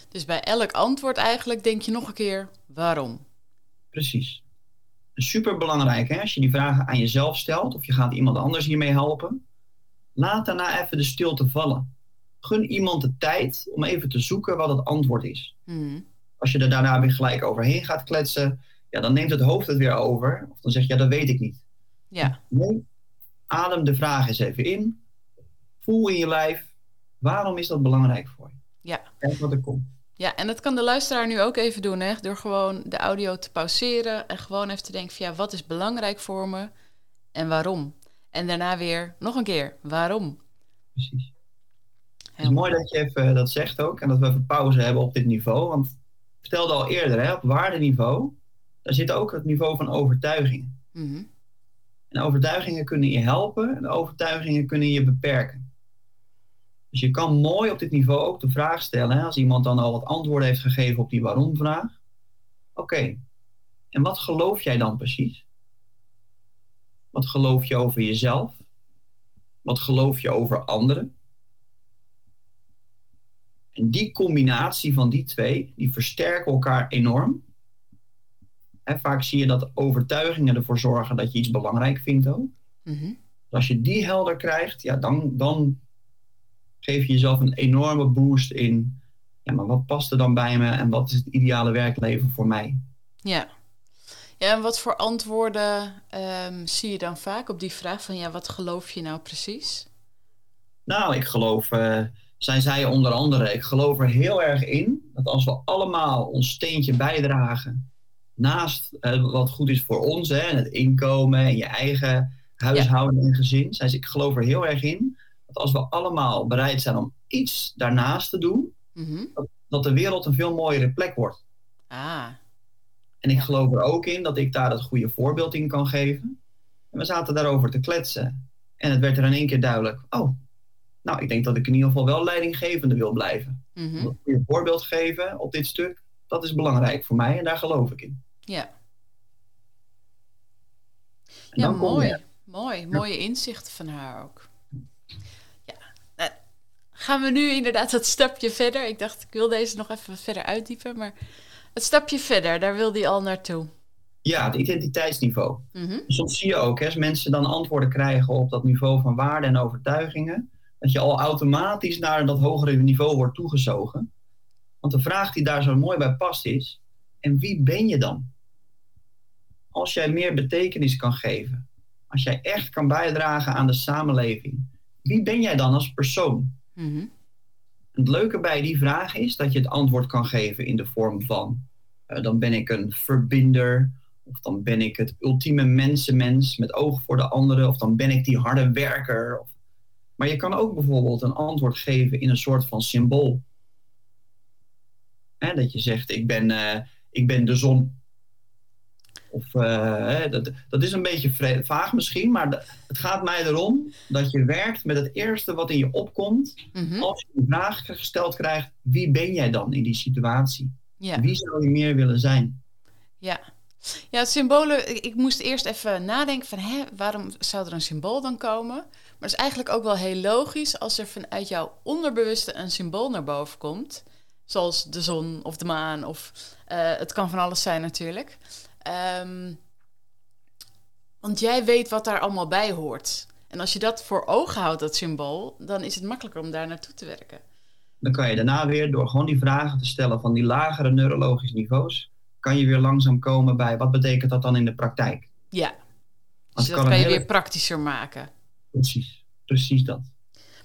Dus bij elk antwoord eigenlijk denk je nog een keer waarom. Precies. Super belangrijk hè, als je die vragen aan jezelf stelt of je gaat iemand anders hiermee helpen. Laat daarna even de stilte vallen. Gun iemand de tijd om even te zoeken wat het antwoord is. Mhm. Als je er daarna weer gelijk overheen gaat kletsen, ja, dan neemt het hoofd het weer over. Of dan zeg je, ja, dat weet ik niet. Ja. Nee, adem de vraag eens even in. Voel in je lijf, waarom is dat belangrijk voor je? Ja. Kijk wat er komt. Ja, en dat kan de luisteraar nu ook even doen, hè? door gewoon de audio te pauzeren en gewoon even te denken van ja, wat is belangrijk voor me en waarom? En daarna weer nog een keer, waarom? Precies. Het is mooi dat je even dat zegt ook en dat we even pauze hebben op dit niveau. Want ik vertelde al eerder, hè, op waardeniveau, daar zit ook het niveau van overtuigingen. Mhm. En overtuigingen kunnen je helpen en overtuigingen kunnen je beperken. Dus je kan mooi op dit niveau ook de vraag stellen, hè, als iemand dan al wat antwoorden heeft gegeven op die waarom-vraag. Oké, en wat geloof jij dan precies? Wat geloof je over jezelf? Wat geloof je over anderen? En die combinatie van die twee, die versterken elkaar enorm. He, vaak zie je dat overtuigingen ervoor zorgen dat je iets belangrijk vindt ook. Mhm. Als je die helder krijgt, ja, dan, dan geef je jezelf een enorme boost in. Ja, maar wat past er dan bij me en wat is het ideale werkleven voor mij? Ja. Ja, en wat voor antwoorden ehm, zie je dan vaak op die vraag van ja, wat geloof je nou precies? Nou, ik geloof, uh, zij zei onder andere, ik geloof er heel erg in dat als we allemaal ons steentje bijdragen naast uh, wat goed is voor ons, hè, het inkomen en je eigen huishouden en gezin, zei ze, ik geloof er heel erg in dat als we allemaal bereid zijn om iets daarnaast te doen, Mhm. dat, dat de wereld een veel mooiere plek wordt. Ah, En ik Ja. geloof er ook in dat ik daar het goede voorbeeld in kan geven. En we zaten daarover te kletsen. En het werd er in één keer duidelijk. Oh, nou, ik denk dat ik in ieder geval wel leidinggevende wil blijven. mhm. Een goede voorbeeld geven op dit stuk, dat is belangrijk voor mij en daar geloof ik in. Ja. Ja, mooi. je- Mooi. Mooie inzichten van haar ook. Ja. Nou, gaan we nu inderdaad dat stapje verder? Ik dacht, ik wil deze nog even verder uitdiepen, maar het stapje verder, daar wil die al naartoe. Ja, het identiteitsniveau. Mhm. Soms zie je ook, hè, als mensen dan antwoorden krijgen op dat niveau van waarden en overtuigingen, dat je al automatisch naar dat hogere niveau wordt toegezogen. Want de vraag die daar zo mooi bij past is, en wie ben je dan? Als jij meer betekenis kan geven, als jij echt kan bijdragen aan de samenleving, wie ben jij dan als persoon? Mhm. Het leuke bij die vraag is dat je het antwoord kan geven in de vorm van: eh, dan ben ik een verbinder, of dan ben ik het ultieme mensenmens met oog voor de anderen, of dan ben ik die harde werker. Of... Maar je kan ook bijvoorbeeld een antwoord geven in een soort van symbool. Hè, dat je zegt: ik ben, eh, ik ben de zon. Of, eh, hè, dat, dat is een beetje vaag misschien, maar het gaat mij erom dat je werkt met het eerste wat in je opkomt Mhm. als je de vraag gesteld krijgt, wie ben jij dan in die situatie? Ja. Wie zou je meer willen zijn? ja. Ja, symbolen. Ik, ik, moest eerst even nadenken van, hè, waarom zou er een symbool dan komen? Maar het is eigenlijk ook wel heel logisch als er vanuit jouw onderbewuste een symbool naar boven komt. Zoals de zon of de maan of uh, het kan van alles zijn natuurlijk. Um, want jij weet wat daar allemaal bij hoort. En als je dat voor ogen houdt, dat symbool, dan is het makkelijker om daar naartoe te werken. Dan kan je daarna weer door gewoon die vragen te stellen van die lagere neurologische niveaus, kan je weer langzaam komen bij wat betekent dat dan in de praktijk. Ja, dus dat kan, je weer praktischer maken. Precies, precies dat.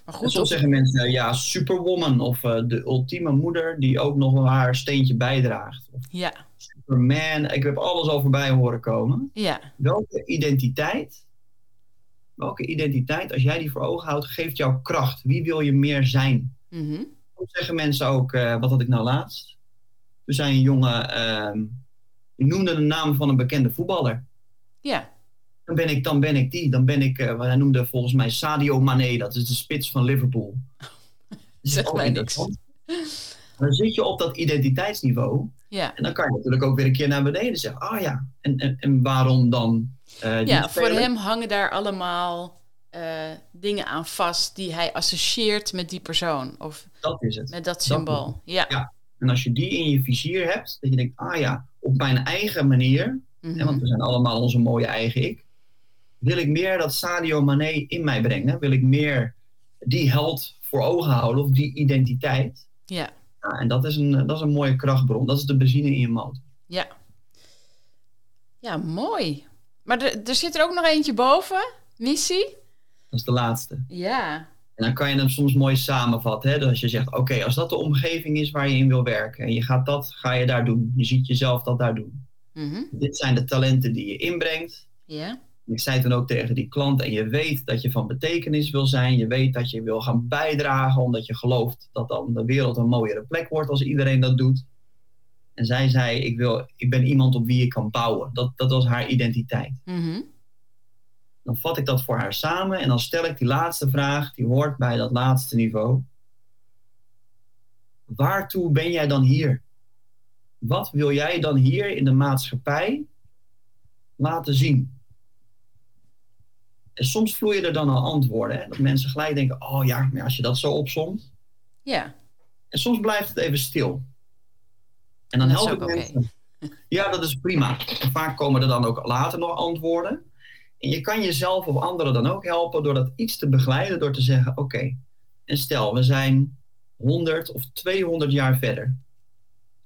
Maar goed, soms zeggen mensen, ja, superwoman of uh, de ultieme moeder die ook nog haar steentje bijdraagt. Of ja. Superman, ik heb alles al voorbij horen komen. Ja. Welke identiteit, welke identiteit, als jij die voor ogen houdt, geeft jou kracht? Wie wil je meer zijn? Mm Soms zeggen mensen ook, uh, wat had ik nou laatst? We zijn een jongen, uh, die noemde de naam van een bekende voetballer. Ja dan ben ik, dan ben ik die. Dan ben ik, uh, hij noemde volgens mij Sadio Mane, dat is de spits van Liverpool. [LAUGHS] zeg mij niks. Dan zit je op dat identiteitsniveau. Ja. En dan kan je natuurlijk ook weer een keer naar beneden zeggen, ah oh ja, en, en, en waarom dan? Uh, ja, voor hem hangen daar allemaal uh, dingen aan vast die hij associeert met die persoon. Of dat is het. met dat symbool. Dat ja. ja. En als je die in je vizier hebt, dat je denkt, ah ja, op mijn eigen manier, mm -hmm. want we zijn allemaal onze mooie eigen ik, wil ik meer dat Sadio Mane in mij brengen? Wil ik meer die held voor ogen houden of die identiteit? Ja. ja en dat is, een, dat is een mooie krachtbron. Dat is de benzine in je motor. Ja. Ja, mooi. Maar er, er zit er ook nog eentje boven. Missie? Dat is de laatste. Ja. En dan kan je hem soms mooi samenvatten. Hè? Dus als je zegt, oké, als dat de omgeving is waar je in wil werken... en je gaat dat, ga je daar doen. Je ziet jezelf dat daar doen. Mm -hmm. Dit zijn de talenten die je inbrengt. Ja. Ik zei toen ook tegen die klant, en je weet dat je van betekenis wil zijn, je weet dat je wil gaan bijdragen, omdat je gelooft dat dan de wereld een mooiere plek wordt als iedereen dat doet. En zij zei, ik, wil, ik ben iemand op wie ik kan bouwen. Dat, dat was haar identiteit. Mm Dan vat ik dat voor haar samen en dan stel ik die laatste vraag, die hoort bij dat laatste niveau. Waartoe ben jij dan hier? Wat wil jij dan hier in de maatschappij laten zien? En soms vloeien er dan al antwoorden. Hè? Dat mensen gelijk denken, oh ja, maar als je dat zo opzomt. Ja. En soms blijft het even stil. En dan help ik mensen. Ja, dat is prima. En vaak komen er dan ook later nog antwoorden. En je kan jezelf of anderen dan ook helpen door dat iets te begeleiden. Door te zeggen, oké, en stel, we zijn 100 of 200 jaar verder.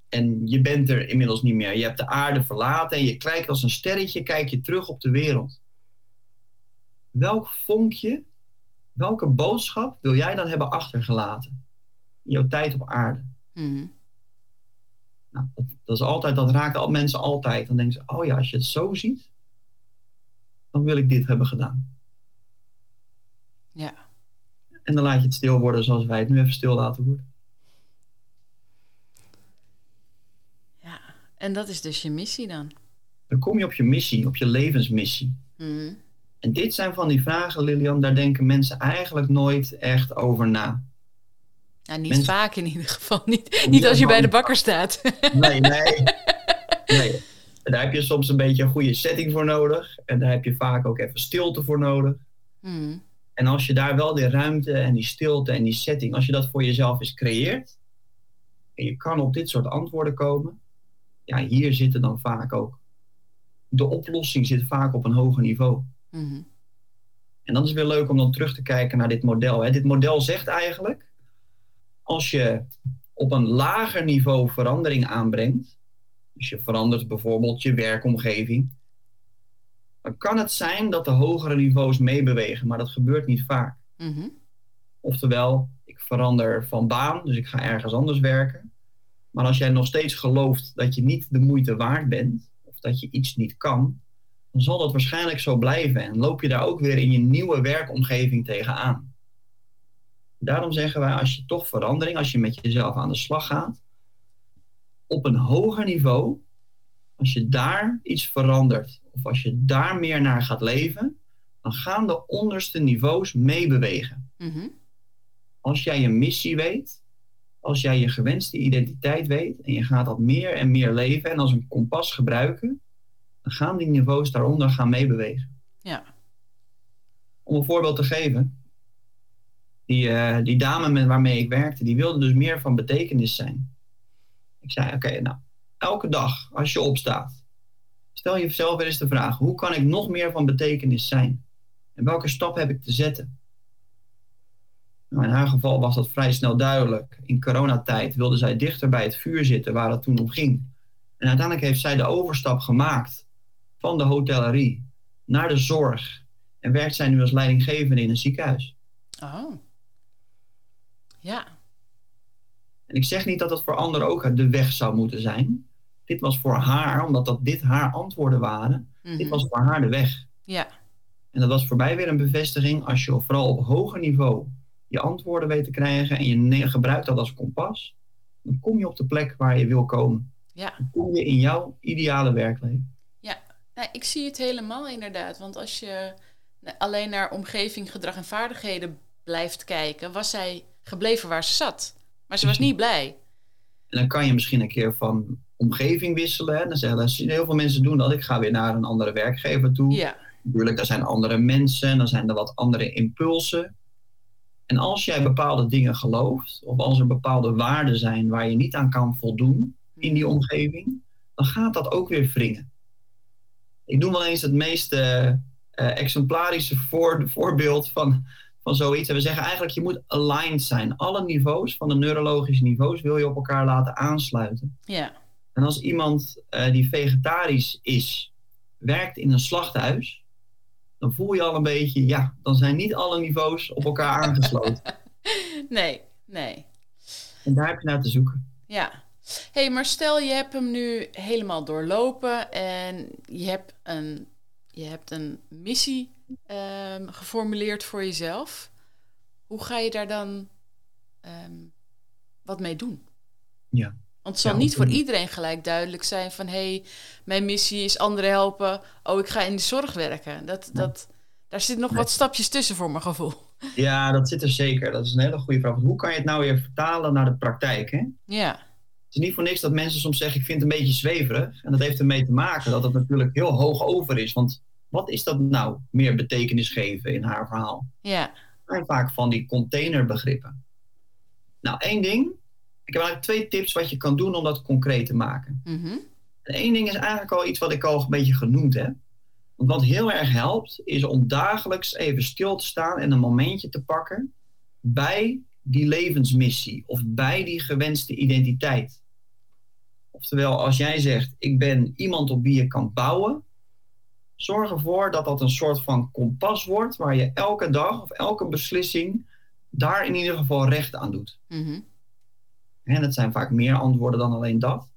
En je bent er inmiddels niet meer. Je hebt de aarde verlaten en je kijkt als een sterretje, kijk je terug op de wereld welk vonkje, welke boodschap wil jij dan hebben achtergelaten in jouw tijd op aarde? Mm. Nou, dat, dat, is altijd, dat raakt al mensen altijd. Dan denken ze, oh ja, als je het zo ziet, dan wil ik dit hebben gedaan. Ja. En dan laat je het stil worden zoals wij het nu even stil laten worden. Ja, en dat is dus je missie dan? Dan kom je op je missie, op je levensmissie. Mm. En dit zijn van die vragen, Lilian, daar denken mensen eigenlijk nooit echt over na. Niet vaak in ieder geval. Niet, niet als je bij de bakker staat. Nee, nee. [LAUGHS] nee. daar heb je soms een beetje een goede setting voor nodig. En daar heb je vaak ook even stilte voor nodig. Hmm. En als je daar wel die ruimte en die stilte en die setting, als je dat voor jezelf eens creëert, en je kan op dit soort antwoorden komen, ja, hier zitten dan vaak ook. De oplossing zit vaak op een hoger niveau. Mhm. En dan is weer leuk om dan terug te kijken naar dit model. Hè. Dit model zegt eigenlijk, als je op een lager niveau verandering aanbrengt, dus je verandert bijvoorbeeld je werkomgeving, dan kan het zijn dat de hogere niveaus meebewegen, maar dat gebeurt niet vaak. Mhm. Oftewel, ik verander van baan, dus ik ga ergens anders werken. Maar als jij nog steeds gelooft dat je niet de moeite waard bent, of dat je iets niet kan, dan zal dat waarschijnlijk zo blijven. En loop je daar ook weer in je nieuwe werkomgeving tegenaan. Daarom zeggen wij, als je toch verandering, als je met jezelf aan de slag gaat, op een hoger niveau, als je daar iets verandert, of als je daar meer naar gaat leven, dan gaan de onderste niveaus meebewegen. Mm Als jij je missie weet, als jij je gewenste identiteit weet en je gaat dat meer en meer leven en als een kompas gebruiken, dan gaan die niveaus daaronder gaan meebewegen. Ja. Om een voorbeeld te geven. Die, eh, die dame met waarmee ik werkte, die wilde dus meer van betekenis zijn. Ik zei, oké, nou, elke dag als je opstaat, stel jezelf weer eens de vraag, hoe kan ik nog meer van betekenis zijn? En welke stap heb ik te zetten? Nou, in haar geval was dat vrij snel duidelijk. In coronatijd wilde zij dichter bij het vuur zitten waar het toen om ging. En uiteindelijk heeft zij de overstap gemaakt van de hotellerie naar de zorg. En werkt zij nu als leidinggevende in een ziekenhuis. Oh. Ja. En ik zeg niet dat dat voor anderen ook de weg zou moeten zijn. Dit was voor haar, omdat dat dit haar antwoorden waren. Dit Mhm. was voor haar de weg. Ja. En dat was voor mij weer een bevestiging. Als je vooral op hoger niveau je antwoorden weet te krijgen en je ne- gebruikt dat als kompas, dan kom je op de plek waar je wil komen. Ja. Dan kom je in jouw ideale werkleven. Nou, ik zie het helemaal inderdaad. Want als je na- alleen naar omgeving, gedrag en vaardigheden blijft kijken, was zij gebleven waar ze zat. Maar ze was niet blij. En dan kan je misschien een keer van omgeving wisselen. Hè. Dan zeggen heel veel mensen doen dat. Ik ga weer naar een andere werkgever toe. Ja. Natuurlijk, daar zijn andere mensen, dan zijn er wat andere impulsen. En als jij bepaalde dingen gelooft, of als er bepaalde waarden zijn waar je niet aan kan voldoen in die omgeving, dan gaat dat ook weer wringen. Ik doe wel eens het meest eh, eh, exemplarische voor, voorbeeld van, van zoiets. En we zeggen eigenlijk, je moet aligned zijn. Alle niveaus van de neurologische niveaus wil je op elkaar laten aansluiten. Ja. En als iemand eh, die vegetarisch is, werkt in een slachthuis, dan voel je al een beetje, ja, dan zijn niet alle niveaus op elkaar aangesloten. [LAUGHS] Nee, nee. en daar heb je naar te zoeken. Ja. Hé, hey, maar stel je hebt hem nu helemaal doorlopen en je hebt een, je hebt een missie ehm, geformuleerd voor jezelf. Hoe ga je daar dan ehm, wat mee doen? Ja. Want het zal Ja, niet voor een- iedereen gelijk duidelijk zijn van... hé, hey, mijn missie is anderen helpen. Oh, ik ga in de zorg werken. Dat, dat, daar zitten nog wat stapjes tussen voor mijn gevoel. Ja, dat zit er zeker. Dat is een hele goede vraag. Hoe kan je het nou weer vertalen naar de praktijk? Hè? Ja, is niet voor niks dat mensen soms zeggen, ik vind het een beetje zweverig. En dat heeft ermee te maken dat het natuurlijk heel hoog over is. Want wat is dat nou, meer betekenis geven in haar verhaal? ja, zijn vaak van die containerbegrippen. Nou, één ding. Ik heb eigenlijk twee tips wat je kan doen om dat concreet te maken. mhm, En één ding is eigenlijk al iets wat ik al een beetje genoemd heb. Want wat heel erg helpt, is om dagelijks even stil te staan en een momentje te pakken bij die levensmissie of bij die gewenste identiteit. Oftewel, als jij zegt, ik ben iemand op wie je kan bouwen, zorg ervoor dat dat een soort van kompas wordt waar je elke dag of elke beslissing daar in ieder geval recht aan doet. mhm, En het zijn vaak meer antwoorden dan alleen dat.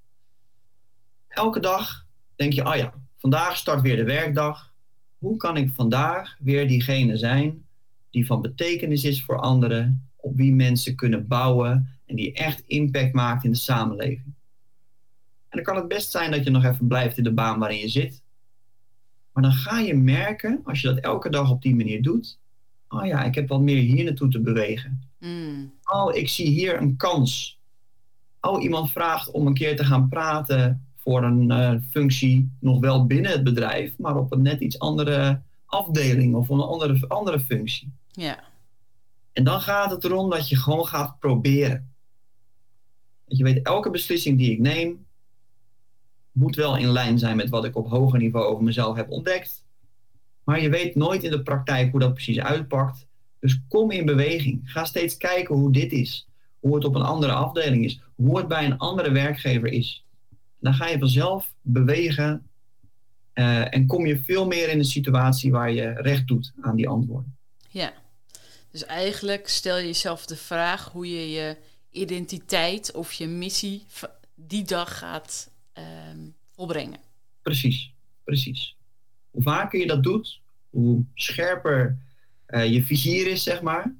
Elke dag denk je, oh ja, vandaag start weer de werkdag. Hoe kan ik vandaag weer diegene zijn die van betekenis is voor anderen, op wie mensen kunnen bouwen en die echt impact maakt in de samenleving? En dan kan het best zijn dat je nog even blijft in de baan waarin je zit. Maar dan ga je merken, als je dat elke dag op die manier doet, oh ja, ik heb wat meer hier naartoe te bewegen. mm, Oh, ik zie hier een kans. Oh, iemand vraagt om een keer te gaan praten voor een eh, functie, nog wel binnen het bedrijf, maar op een net iets andere afdeling of een andere, andere functie. ja, En dan gaat het erom dat je gewoon gaat proberen. Dat je weet, elke beslissing die ik neem, moet wel in lijn zijn met wat ik op hoger niveau over mezelf heb ontdekt. Maar je weet nooit in de praktijk hoe dat precies uitpakt. Dus kom in beweging. Ga steeds kijken hoe dit is. Hoe het op een andere afdeling is. Hoe het bij een andere werkgever is. Dan ga je vanzelf bewegen. eh, en kom je veel meer in een situatie waar je recht doet aan die antwoorden. ja. Dus eigenlijk stel je jezelf de vraag hoe je je identiteit of je missie die dag gaat ehm, volbrengen. Precies, precies. Hoe vaker je dat doet, hoe scherper eh, je vizier is, zeg maar.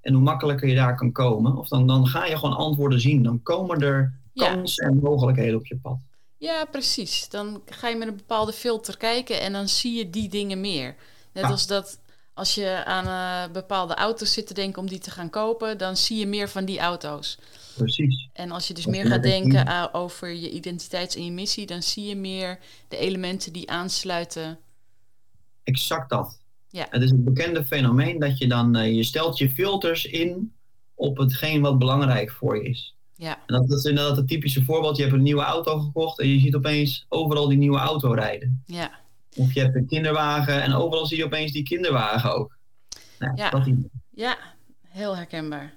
En hoe makkelijker je daar kan komen. Of dan, dan ga je gewoon antwoorden zien. Dan komen er Ja. kansen en mogelijkheden op je pad. Ja, precies. Dan ga je met een bepaalde filter kijken en dan zie je die dingen meer. Net Ja. als dat Als je aan eh, bepaalde auto's zit te denken om die te gaan kopen, dan zie je meer van die auto's. Precies. En als je dus meer gaat denken aan- over je identiteits- en je missie, dan zie je meer de elementen die aansluiten. Exact dat. Ja. Het is een bekende fenomeen dat je dan, eh, je stelt je filters in op hetgeen wat belangrijk voor je is. Ja, En dat, dat is inderdaad het typische voorbeeld. Je hebt een nieuwe auto gekocht en je ziet opeens overal die nieuwe auto rijden. ja, Of je hebt een kinderwagen en overal zie je opeens die kinderwagen ook. Nou, Ja. dat ja, heel herkenbaar.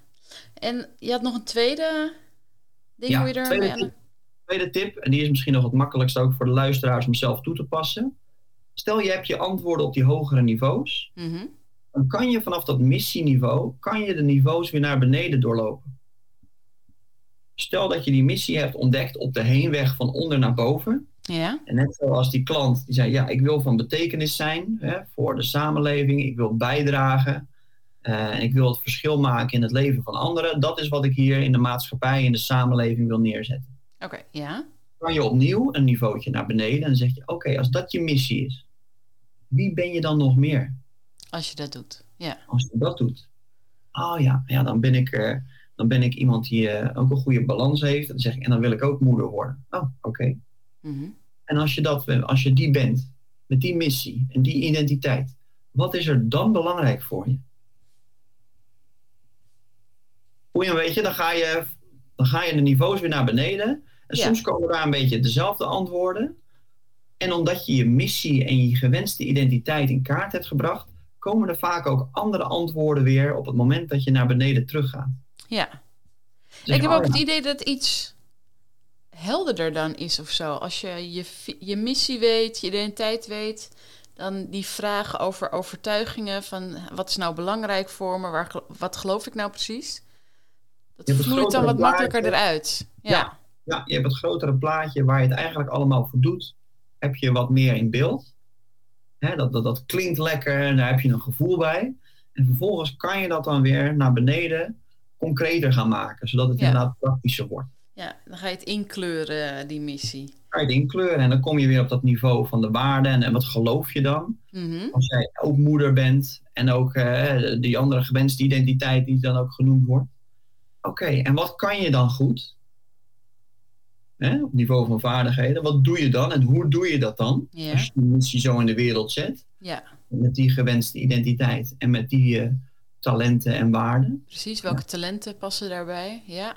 En je had nog een tweede ding Ja, hoe je er tweede tip. tweede tip, en die is misschien nog het makkelijkste ook voor de luisteraars om zelf toe te passen. Stel je hebt je antwoorden op die hogere niveaus, Mhm. dan kan je vanaf dat missieniveau, kan je de niveaus weer naar beneden doorlopen. Stel dat je die missie hebt ontdekt op de heenweg van onder naar boven. Ja, En net zoals die klant die zei, ja, ik wil van betekenis zijn hè, voor de samenleving, ik wil bijdragen eh, ik wil het verschil maken in het leven van anderen. Dat is wat ik hier in de maatschappij, in de samenleving wil neerzetten. oké, ja. kan je opnieuw een niveautje naar beneden en dan zeg je: Oké, als dat je missie is, wie ben je dan nog meer Als je dat doet. Ja, als je dat doet? Oh ja, ja dan, ben ik, eh, dan ben ik iemand die eh, ook een goede balans heeft. En dan, zeg ik, en dan wil ik ook moeder worden. Oh, oké. Mhm. En als je, dat, als je die bent, met die missie en die identiteit, wat is er dan belangrijk voor je? Hoe je weet je, dan ga je, dan ga je de niveaus weer naar beneden. En Ja. soms komen daar een beetje dezelfde antwoorden. En omdat je je missie en je gewenste identiteit in kaart hebt gebracht, komen er vaak ook andere antwoorden weer op het moment dat je naar beneden teruggaat. ja. Dus ik heb ook het idee dat iets helderder dan is of zo. Als je je, je missie weet, je identiteit weet, dan die vragen over overtuigingen van wat is nou belangrijk voor me, waar, wat geloof ik nou precies? Dat vloeit dan wat makkelijker plaatje. eruit. Ja, Ja. Ja, je hebt het grotere plaatje waar je het eigenlijk allemaal voor doet. Heb je wat meer in beeld. Hè, dat, dat, dat klinkt lekker en daar heb je een gevoel bij. En vervolgens kan je dat dan weer naar beneden concreter gaan maken. Zodat het Ja. inderdaad praktischer wordt. Ja, dan ga je het inkleuren, die missie. Kan je het inkleuren en dan kom je weer op dat niveau van de waarde. En, en wat geloof je dan? Mhm. Als jij ook moeder bent en ook eh, die andere gewenste identiteit die dan ook genoemd wordt. Oké, en wat kan je dan goed? Hè, op niveau van vaardigheden. Wat doe je dan en hoe doe je dat dan? Als je die missie zo in de wereld zet. ja, Met die gewenste identiteit en met die eh, talenten en waarden. precies. Welke talenten passen daarbij? Ja.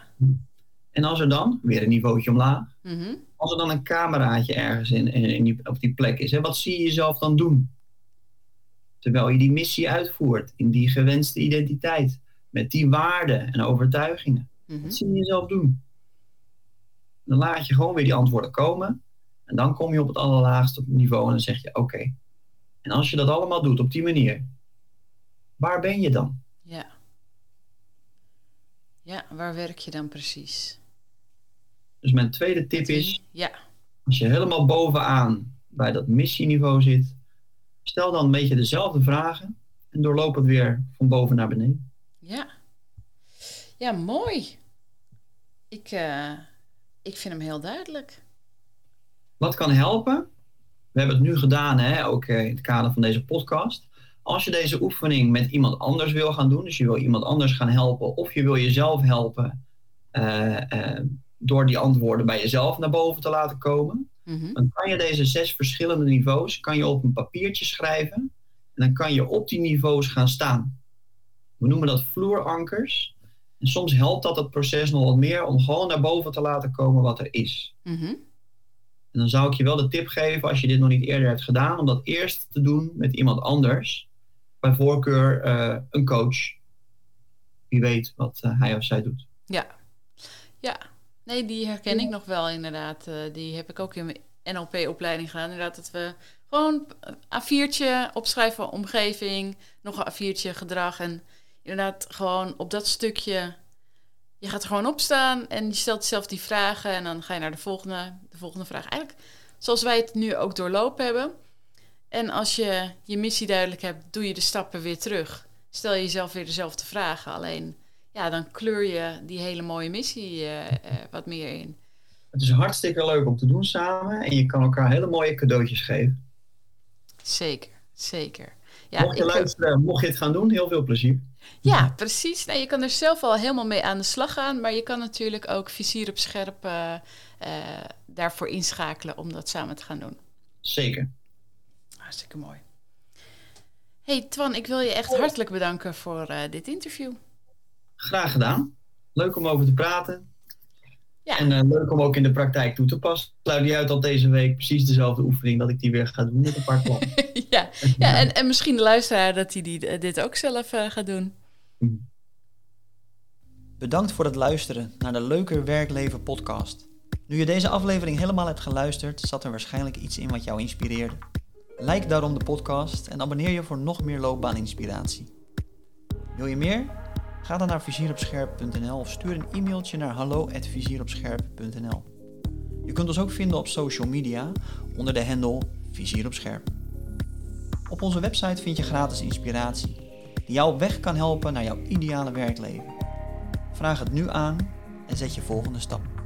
En als er dan, weer een niveautje omlaag. Mhm. Als er dan een cameraatje ergens in, in, die, op die plek is. Hè, wat zie je jezelf dan doen? Terwijl je die missie uitvoert in die gewenste identiteit. Met die waarden en overtuigingen. Mhm. Wat zie je jezelf doen? Dan laat je gewoon weer die antwoorden komen. En dan kom je op het allerlaagste niveau en dan zeg je oké. En als je dat allemaal doet op die manier, waar ben je dan? Ja. Ja, waar werk je dan precies? Dus mijn tweede tip is, Ja, als je helemaal bovenaan bij dat missieniveau zit, stel dan een beetje dezelfde vragen en doorloop het weer van boven naar beneden. ja. Ja, mooi. Ik, eh, ik vind hem heel duidelijk. Wat kan helpen? We hebben het nu gedaan, hè, ook eh, in het kader van deze podcast. Als je deze oefening met iemand anders wil gaan doen, dus je wil iemand anders gaan helpen, of je wil jezelf helpen eh, door die antwoorden bij jezelf naar boven te laten komen, Mhm. dan kan je deze zes verschillende niveaus kan je op een papiertje schrijven en dan kan je op die niveaus gaan staan. We noemen dat vloerankers. En soms helpt dat het proces nog wat meer om gewoon naar boven te laten komen wat er is. Mhm. En dan zou ik je wel de tip geven, als je dit nog niet eerder hebt gedaan, om dat eerst te doen met iemand anders. Bij voorkeur eh, een coach. Wie weet wat eh, hij of zij doet. Ja. Ja. Nee, die herken ik nog wel inderdaad. Eh, die heb ik ook in mijn NLP-opleiding gedaan. Inderdaad, dat we gewoon een A4'tje opschrijven omgeving, nog een A4'tje gedrag. En inderdaad gewoon op dat stukje... Je gaat er gewoon op staan en je stelt jezelf die vragen. En dan ga je naar de volgende, de volgende vraag. Eigenlijk zoals wij het nu ook doorlopen hebben. En als je je missie duidelijk hebt, doe je de stappen weer terug. Stel je jezelf weer dezelfde vragen. Alleen ja, dan kleur je die hele mooie missie eh, eh, wat meer in. Het is hartstikke leuk om te doen samen. En je kan elkaar hele mooie cadeautjes geven. Zeker, zeker. Ja, mocht je ik, eh, luisteren, mocht je het gaan doen, heel veel plezier. Ja, precies. Nou, je kan er zelf al helemaal mee aan de slag gaan, maar je kan natuurlijk ook vizier op scherp daarvoor inschakelen om dat samen te gaan doen. Zeker. Hartstikke mooi. Hey Twan, ik wil je echt hartelijk bedanken voor eh, dit interview. Graag gedaan. Leuk om over te praten. Ja. En eh, leuk om ook in de praktijk toe te passen. Sluit die uit dat deze week precies dezelfde oefening dat ik die weer ga doen met een paar klanten. [LAUGHS] ja, ja en, en misschien de luisteraar dat hij die, dit ook zelf eh, gaat doen. Bedankt voor het luisteren naar de Leuker Werkleven podcast. Nu je deze aflevering helemaal hebt geluisterd, zat er waarschijnlijk iets in wat jou inspireerde. Like daarom de podcast en abonneer je voor nog meer loopbaaninspiratie. Wil je meer? Ga dan naar vizieropscherp.nl of stuur een e-mailtje naar hallo@vizieropscherp.nl. Je kunt ons ook vinden op social media onder de handle Vizier op onze website vind je gratis inspiratie die jou weg kan helpen naar jouw ideale werkleven. Vraag het nu aan en zet je volgende stap.